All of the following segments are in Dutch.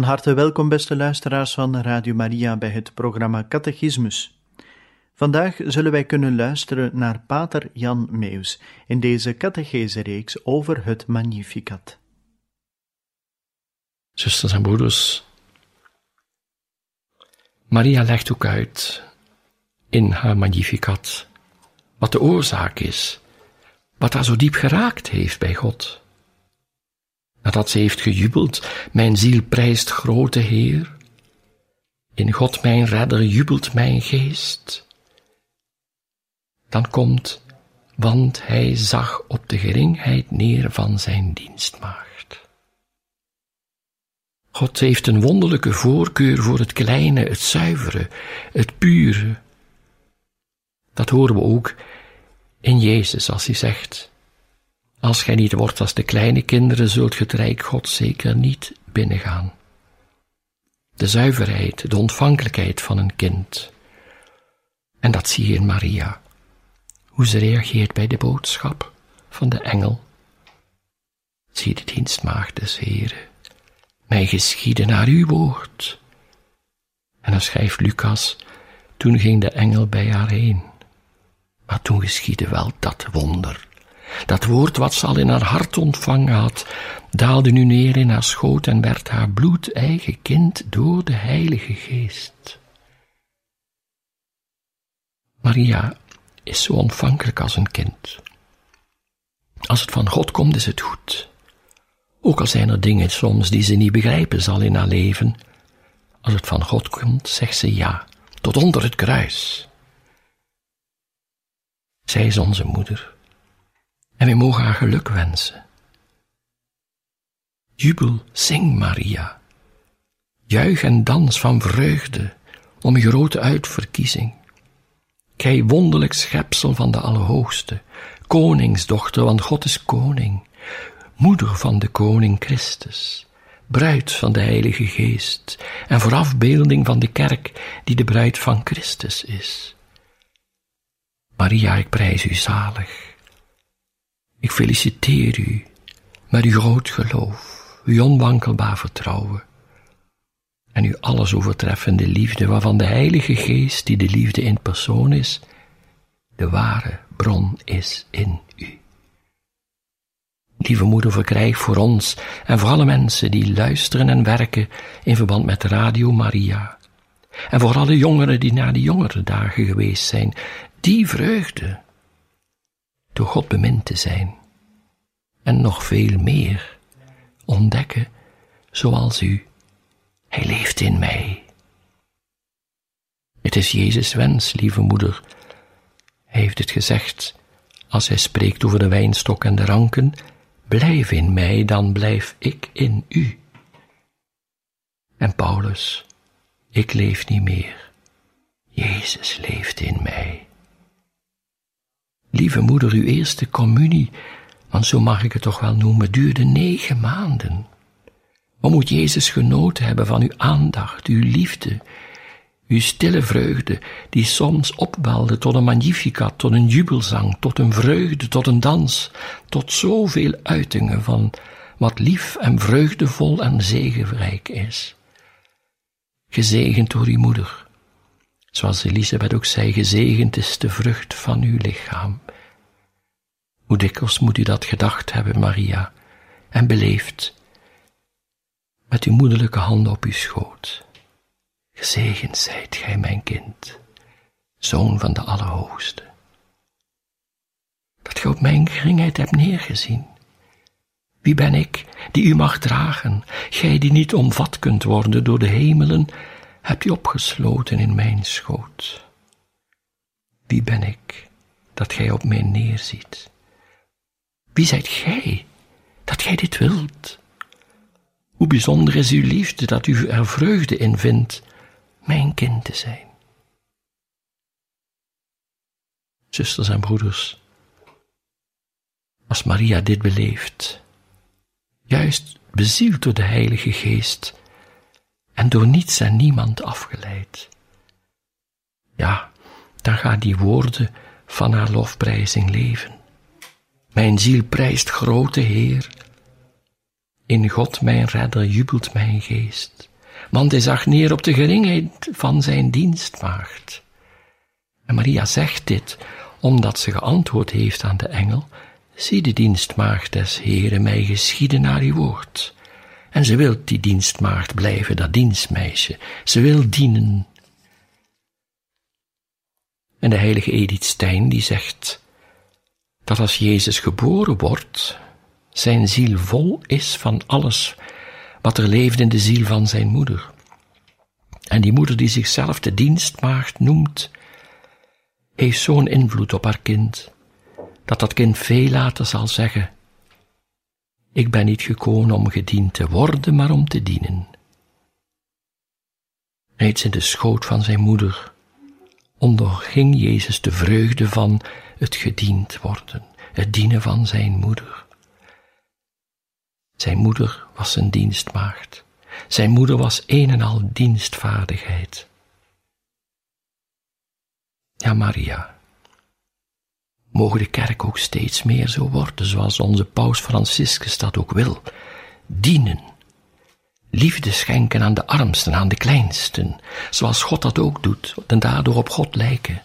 Van harte welkom, beste luisteraars van Radio Maria, bij het programma Catechismus. Vandaag zullen wij kunnen luisteren naar Pater Jan Meus in deze catechese-reeks over het Magnificat. Zusters en broeders, Maria legt ook uit in haar Magnificat wat de oorzaak is, wat haar zo diep geraakt heeft bij God. Nadat ze heeft gejubeld, mijn ziel prijst grote Heer. In God mijn redder jubelt mijn geest. Dan komt, want hij zag op de geringheid neer van zijn dienstmaagd. God heeft een wonderlijke voorkeur voor het kleine, het zuivere, het pure. Dat horen we ook in Jezus als hij zegt, als gij niet wordt als de kleine kinderen, zult ge het rijk God zeker niet binnengaan. De zuiverheid, de ontvankelijkheid van een kind. En dat zie je in Maria. Hoe ze reageert bij de boodschap van de engel. Zie de dienstmaagd des Heren. Mij geschieden naar uw woord. En dan schrijft Lucas, toen ging de engel bij haar heen. Maar toen geschiedde wel dat wonder dat woord wat ze al in haar hart ontvangen had, daalde nu neer in haar schoot en werd haar bloedeigen kind door de Heilige Geest. Maria is zo ontvankelijk als een kind. Als het van God komt, is het goed. Ook al zijn er dingen soms die ze niet begrijpen zal in haar leven. Als het van God komt, zegt ze ja, tot onder het kruis. Zij is onze moeder en wij mogen haar geluk wensen. Jubel, zing Maria. Juich en dans van vreugde om je grote uitverkiezing. Gij wonderlijk schepsel van de Allerhoogste, koningsdochter, want God is koning, moeder van de koning Christus, bruid van de Heilige Geest en voorafbeelding van de kerk die de bruid van Christus is. Maria, ik prijs u zalig ik feliciteer u met uw groot geloof, uw onwankelbaar vertrouwen en uw alles overtreffende liefde, waarvan de Heilige Geest, die de liefde in persoon is, de ware bron is in u. Lieve moeder, verkrijg voor ons en voor alle mensen die luisteren en werken in verband met Radio Maria, en voor alle jongeren die na de jongere dagen geweest zijn, die vreugde door God bemind te zijn. En nog veel meer ontdekken zoals u. Hij leeft in mij. Het is Jezus' wens, lieve moeder. Hij heeft het gezegd als hij spreekt over de wijnstok en de ranken. Blijf in mij, dan blijf ik in u. En Paulus, ik leef niet meer. Jezus leeft in mij. Lieve moeder, uw eerste communie, want zo mag ik het toch wel noemen, duurde negen maanden. Wat moet Jezus genoten hebben van uw aandacht, uw liefde, uw stille vreugde, die soms opbelde tot een magnificat, tot een jubelzang, tot een vreugde, tot een dans, tot zoveel uitingen van wat lief en vreugdevol en zegenrijk is. Gezegend door uw moeder, Zoals Elisabeth ook zei, gezegend is de vrucht van uw lichaam. Hoe dikwijls moet u dat gedacht hebben, Maria, en beleefd. met uw moederlijke handen op uw schoot. Gezegend zijt gij, mijn kind, zoon van de Allerhoogste. Dat gij op mijn geringheid hebt neergezien. Wie ben ik, die u mag dragen, gij die niet omvat kunt worden door de hemelen, hebt u opgesloten in mijn schoot. Wie ben ik, dat gij op mij neerziet? Wie zijt gij, dat gij dit wilt? Hoe bijzonder is uw liefde dat u er vreugde in vindt, mijn kind te zijn. Zusters en broeders, als Maria dit beleeft, juist bezield door de Heilige Geest en door niets en niemand afgeleid, ja, dan gaan die woorden van haar lofprijzing leven. Mijn ziel prijst grote Heer. In God mijn redder jubelt mijn geest, want hij zag neer op de geringheid van zijn dienstmaagd. En Maria zegt dit omdat ze geantwoord heeft aan de engel, zie de dienstmaagd des Heeren mij geschieden naar uw woord. En ze wil die dienstmaagd blijven, dat dienstmeisje. Ze wil dienen. En de heilige Edith Stein die zegt dat als Jezus geboren wordt, zijn ziel vol is van alles wat er leeft in de ziel van zijn moeder. En die moeder die zichzelf de dienstmaagd noemt, heeft zo'n invloed op haar kind, dat dat kind veel later zal zeggen, ik ben niet gekomen om gediend te worden, maar om te dienen. Reeds in de schoot van zijn moeder onderging Jezus de vreugde van het gediend worden, het dienen van zijn moeder. Zijn moeder was een dienstmaagd. Zijn moeder was een en al dienstvaardigheid. Ja, Maria. Mogen de kerk ook steeds meer zo worden, zoals onze paus Franciscus dat ook wil. Dienen. Liefde schenken aan de armsten, aan de kleinsten, zoals God dat ook doet, en daardoor op God lijken.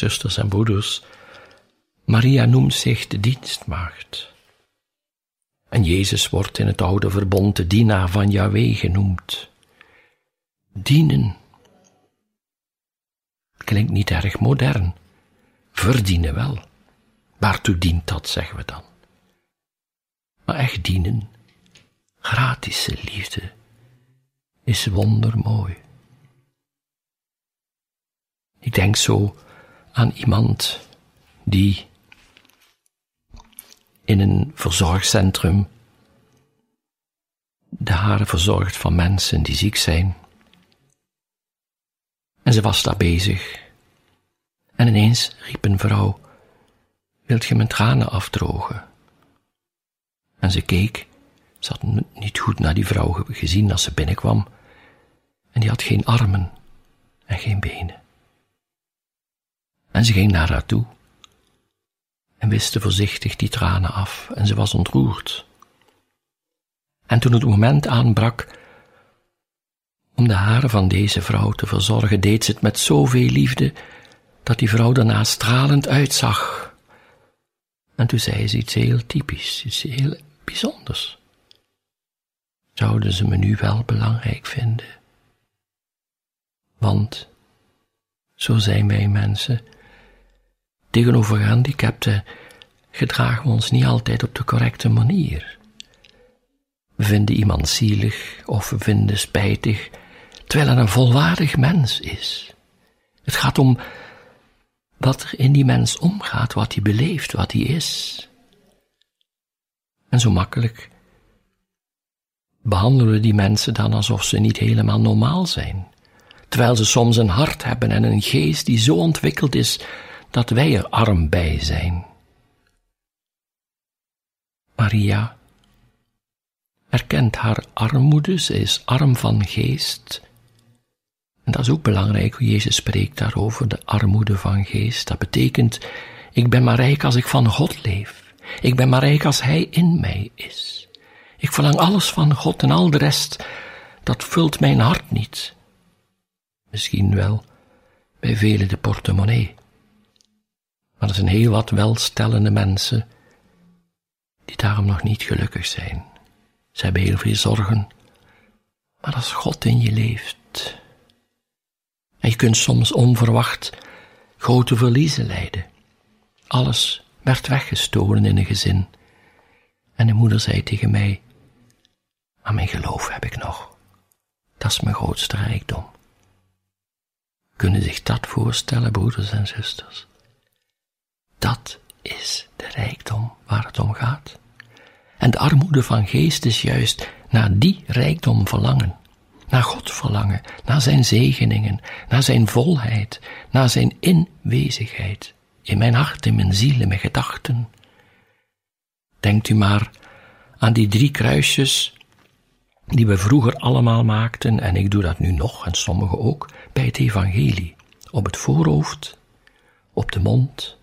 Zusters en broeders, Maria noemt zich de dienstmaagd. En Jezus wordt in het oude verbond de dienaar van Yahweh genoemd. Dienen. Klinkt niet erg modern. Verdienen wel. Waartoe dient dat, zeggen we dan. Maar echt dienen, gratische liefde, is wondermooi. Ik denk zo aan iemand die in een verzorgcentrum de haren verzorgt van mensen die ziek zijn. En ze was daar bezig. En ineens riep een vrouw, wilt je mijn tranen afdrogen? En ze keek, ze had niet goed naar die vrouw gezien als ze binnenkwam, en die had geen armen en geen benen. En ze ging naar haar toe en wiste voorzichtig die tranen af en ze was ontroerd. En toen het moment aanbrak om de haren van deze vrouw te verzorgen, deed ze het met zoveel liefde dat die vrouw daarna stralend uitzag. En toen zei ze iets heel typisch, iets heel bijzonders. Zouden ze me nu wel belangrijk vinden? Want, zo zijn wij mensen, Tegenover gehandicapten gedragen we ons niet altijd op de correcte manier. We vinden iemand zielig of we vinden spijtig, terwijl er een volwaardig mens is. Het gaat om wat er in die mens omgaat, wat hij beleeft, wat hij is. En zo makkelijk behandelen we die mensen dan alsof ze niet helemaal normaal zijn, terwijl ze soms een hart hebben en een geest die zo ontwikkeld is dat wij er arm bij zijn. Maria erkent haar armoede, ze is arm van geest. En dat is ook belangrijk hoe Jezus spreekt daarover, de armoede van geest. Dat betekent, ik ben maar rijk als ik van God leef. Ik ben maar rijk als Hij in mij is. Ik verlang alles van God en al de rest, dat vult mijn hart niet. Misschien wel bij velen de portemonnee. Maar er zijn heel wat welstellende mensen die daarom nog niet gelukkig zijn. Ze hebben heel veel zorgen, maar als God in je leeft, en je kunt soms onverwacht grote verliezen lijden. Alles werd weggestolen in een gezin. En de moeder zei tegen mij, maar mijn geloof heb ik nog. Dat is mijn grootste rijkdom. Kunnen zich dat voorstellen, broeders en zusters? Dat is de rijkdom waar het om gaat. En de armoede van geest is juist naar die rijkdom verlangen. Naar God verlangen, naar zijn zegeningen, naar zijn volheid, naar zijn inwezigheid. In mijn hart, in mijn ziel, in mijn gedachten. Denkt u maar aan die drie kruisjes die we vroeger allemaal maakten, en ik doe dat nu nog, en sommigen ook, bij het evangelie. Op het voorhoofd, op de mond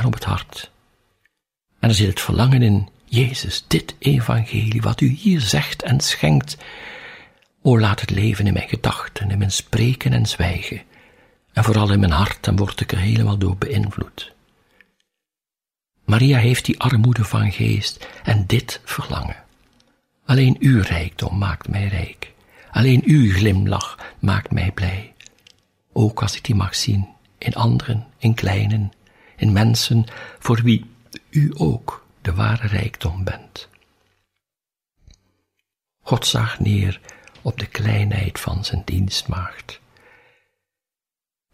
en op het hart. En er zit het verlangen in, Jezus, dit evangelie, wat u hier zegt en schenkt, o laat het leven in mijn gedachten, in mijn spreken en zwijgen, en vooral in mijn hart, dan word ik er helemaal door beïnvloed. Maria heeft die armoede van geest en dit verlangen. Alleen uw rijkdom maakt mij rijk. Alleen uw glimlach maakt mij blij. Ook als ik die mag zien in anderen, in kleinen, in mensen voor wie u ook de ware rijkdom bent. God zag neer op de kleinheid van zijn dienstmaagd.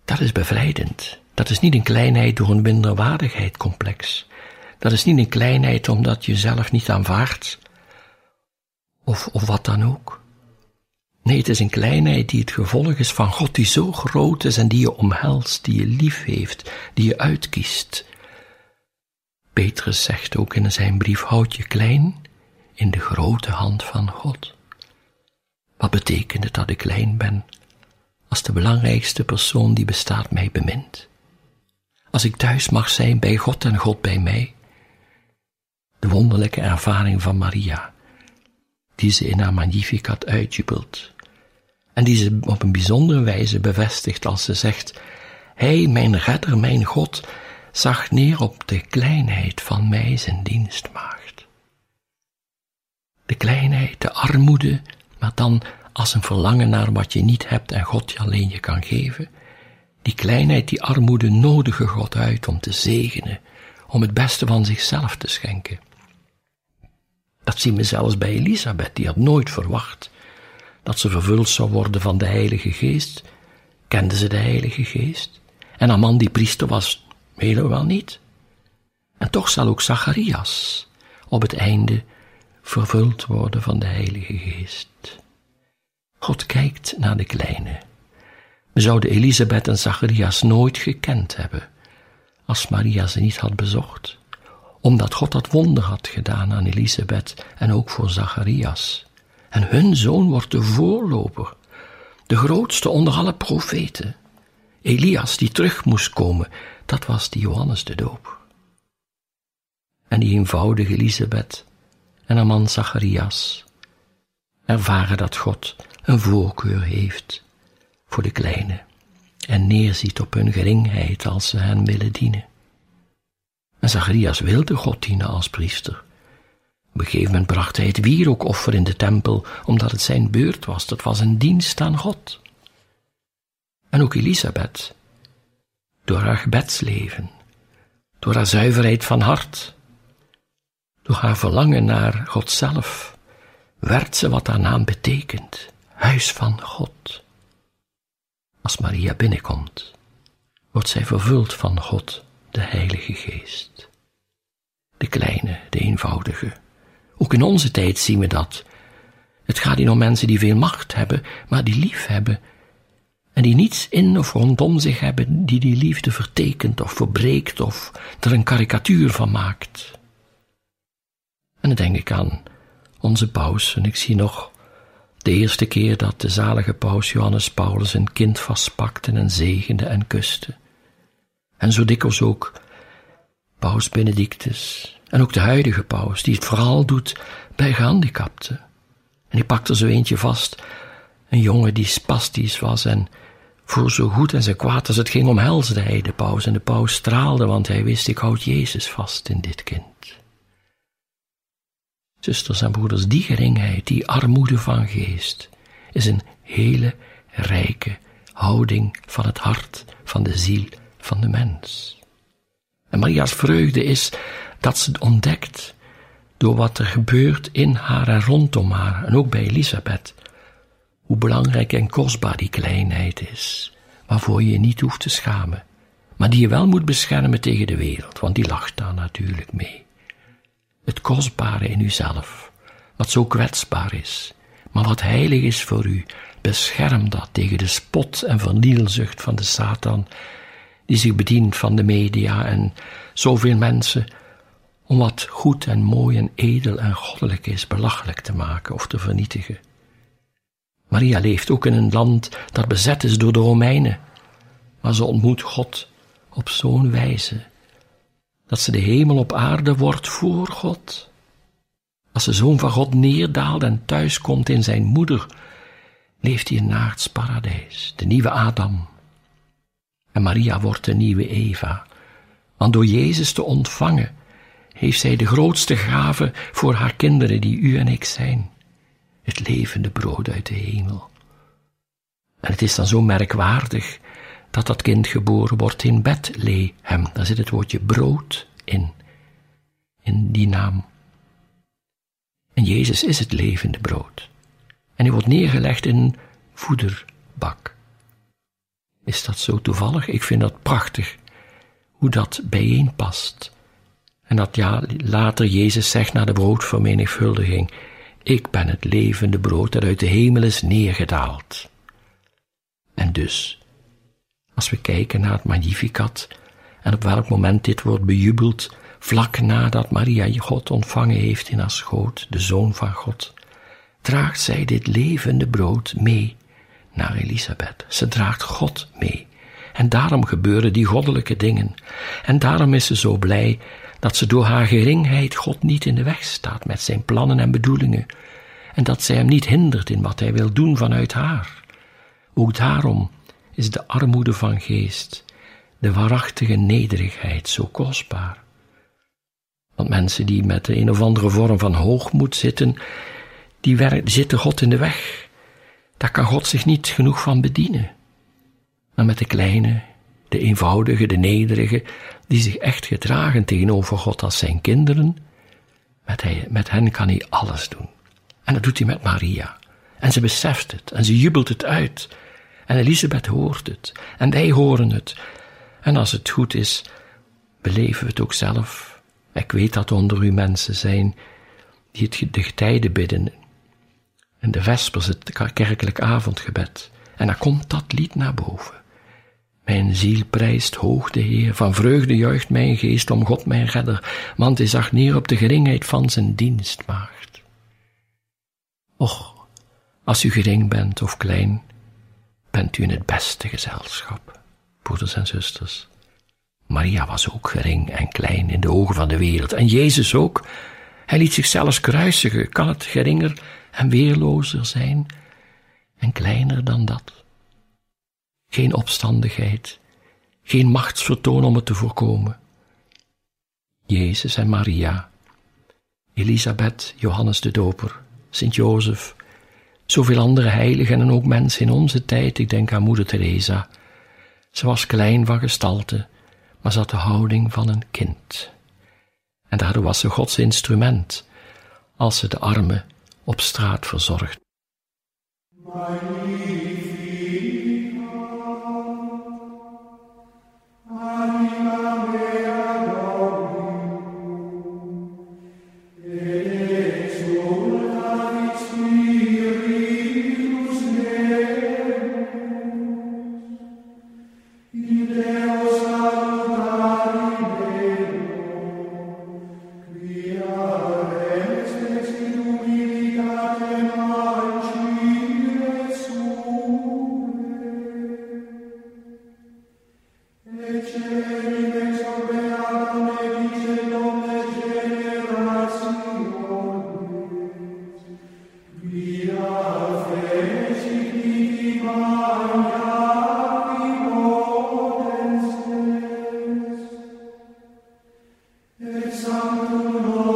Dat is bevrijdend. Dat is niet een kleinheid door een minderwaardigheidscomplex. Dat is niet een kleinheid omdat je zelf niet aanvaardt, of, of wat dan ook. Nee, het is een kleinheid die het gevolg is van God die zo groot is en die je omhelst, die je lief heeft, die je uitkiest. Petrus zegt ook in zijn brief, houd je klein in de grote hand van God. Wat betekent het dat ik klein ben, als de belangrijkste persoon die bestaat mij bemint? Als ik thuis mag zijn bij God en God bij mij? De wonderlijke ervaring van Maria, die ze in haar Magnificat uitjubelt, en die ze op een bijzondere wijze bevestigt als ze zegt, Hij, mijn redder, mijn God, zag neer op de kleinheid van mij, zijn dienstmaagd. De kleinheid, de armoede, maar dan als een verlangen naar wat je niet hebt en God je alleen je kan geven. Die kleinheid, die armoede nodige God uit om te zegenen, om het beste van zichzelf te schenken. Dat zien we zelfs bij Elisabeth, die had nooit verwacht dat ze vervuld zou worden van de Heilige Geest. Kende ze de Heilige Geest? En haar man die priester was, helemaal niet. En toch zal ook Zacharias op het einde vervuld worden van de Heilige Geest. God kijkt naar de kleine. We zouden Elisabeth en Zacharias nooit gekend hebben als Maria ze niet had bezocht, omdat God dat wonder had gedaan aan Elisabeth en ook voor Zacharias. En hun zoon wordt de voorloper, de grootste onder alle profeten. Elias die terug moest komen, dat was die Johannes de Doop. En die eenvoudige Elisabeth en haar man Zacharias ervaren dat God een voorkeur heeft voor de kleine en neerziet op hun geringheid als ze hen willen dienen. En Zacharias wilde God dienen als priester. Op een gegeven moment bracht hij het wierookoffer in de tempel, omdat het zijn beurt was. Dat was een dienst aan God. En ook Elisabeth, door haar gebedsleven, door haar zuiverheid van hart, door haar verlangen naar God zelf, werd ze wat haar naam betekent, huis van God. Als Maria binnenkomt, wordt zij vervuld van God, de Heilige Geest. De kleine, de eenvoudige. Ook in onze tijd zien we dat. Het gaat niet om mensen die veel macht hebben, maar die lief hebben. En die niets in of rondom zich hebben die die liefde vertekent of verbreekt of er een karikatuur van maakt. En dan denk ik aan onze paus, en ik zie nog de eerste keer dat de zalige paus Johannes Paulus een kind vastpakte en zegende en kuste. En zo dikwijls ook paus Benedictus en ook de huidige paus, die het vooral doet bij gehandicapten. En die pakte zo eentje vast, een jongen die spastisch was en voor zo goed en zo kwaad als het ging omhelsde hij de paus en de paus straalde, want hij wist ik houd Jezus vast in dit kind. Zusters en broeders, die geringheid, die armoede van geest, is een hele rijke houding van het hart, van de ziel, van de mens. En Maria's vreugde is dat ze ontdekt door wat er gebeurt in haar en rondom haar, en ook bij Elisabeth, hoe belangrijk en kostbaar die kleinheid is, waarvoor je je niet hoeft te schamen, maar die je wel moet beschermen tegen de wereld, want die lacht daar natuurlijk mee. Het kostbare in uzelf, wat zo kwetsbaar is, maar wat heilig is voor u, bescherm dat tegen de spot en vernielzucht van de Satan, die zich bedient van de media en zoveel mensen, om wat goed en mooi en edel en goddelijk is belachelijk te maken of te vernietigen. Maria leeft ook in een land dat bezet is door de Romeinen, maar ze ontmoet God op zo'n wijze dat ze de hemel op aarde wordt voor God. Als de Zoon van God neerdaalt en thuiskomt in zijn moeder, leeft hij in naards paradijs, de nieuwe Adam. En Maria wordt de nieuwe Eva, want door Jezus te ontvangen, heeft zij de grootste gave voor haar kinderen die u en ik zijn, het levende brood uit de hemel. En het is dan zo merkwaardig dat dat kind geboren wordt in Bethlehem. Daar zit het woordje brood in, in die naam. En Jezus is het levende brood. En hij wordt neergelegd in een voederbak. Is dat zo toevallig? Ik vind dat prachtig, hoe dat bijeenpast. En dat ja, later Jezus zegt na de broodvermenigvuldiging, ik ben het levende brood dat uit de hemel is neergedaald. En dus als we kijken naar het Magnificat en op welk moment dit wordt bejubeld, vlak nadat Maria God ontvangen heeft in haar schoot, de Zoon van God, draagt zij dit levende brood mee naar Elisabeth. Ze draagt God mee. En daarom gebeuren die goddelijke dingen. En daarom is ze zo blij dat ze door haar geringheid God niet in de weg staat met zijn plannen en bedoelingen. En dat zij hem niet hindert in wat hij wil doen vanuit haar. Ook daarom is de armoede van geest de waarachtige nederigheid zo kostbaar. Want mensen die met een of andere vorm van hoogmoed zitten, die, zitten God in de weg. Daar kan God zich niet genoeg van bedienen. Maar met de kleine, de eenvoudige, de nederige, die zich echt gedragen tegenover God als zijn kinderen, met, hij, met hen kan hij alles doen. En dat doet hij met Maria. En ze beseft het en ze jubelt het uit. En Elisabeth hoort het en wij horen het. En als het goed is, beleven we het ook zelf. Ik weet dat onder u mensen zijn die het de getijden bidden. En de vespers, het kerkelijk avondgebed. En dan komt dat lied naar boven. Mijn ziel prijst hoog de Heer, van vreugde juicht mijn geest om God mijn redder, want hij zag neer op de geringheid van zijn dienstmaagd. Och, als u gering bent of klein, bent u in het beste gezelschap, broeders en zusters. Maria was ook gering en klein in de ogen van de wereld, en Jezus ook. Hij liet zichzelf kruisigen. Kan het geringer en weerlozer zijn en kleiner dan dat? Geen opstandigheid, geen machtsvertoon om het te voorkomen. Jezus en Maria, Elisabeth, Johannes de Doper, Sint Jozef, zoveel andere heiligen en ook mensen in onze tijd, ik denk aan moeder Teresa. Ze was klein van gestalte, maar ze had de houding van een kind. En daardoor was ze Gods instrument, als ze de armen op straat Senhor.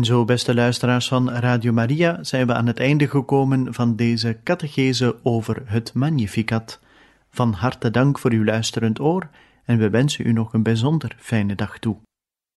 En zo, beste luisteraars van Radio Maria, zijn we aan het einde gekomen van deze catechese over het Magnificat. Van harte dank voor uw luisterend oor en we wensen u nog een bijzonder fijne dag toe.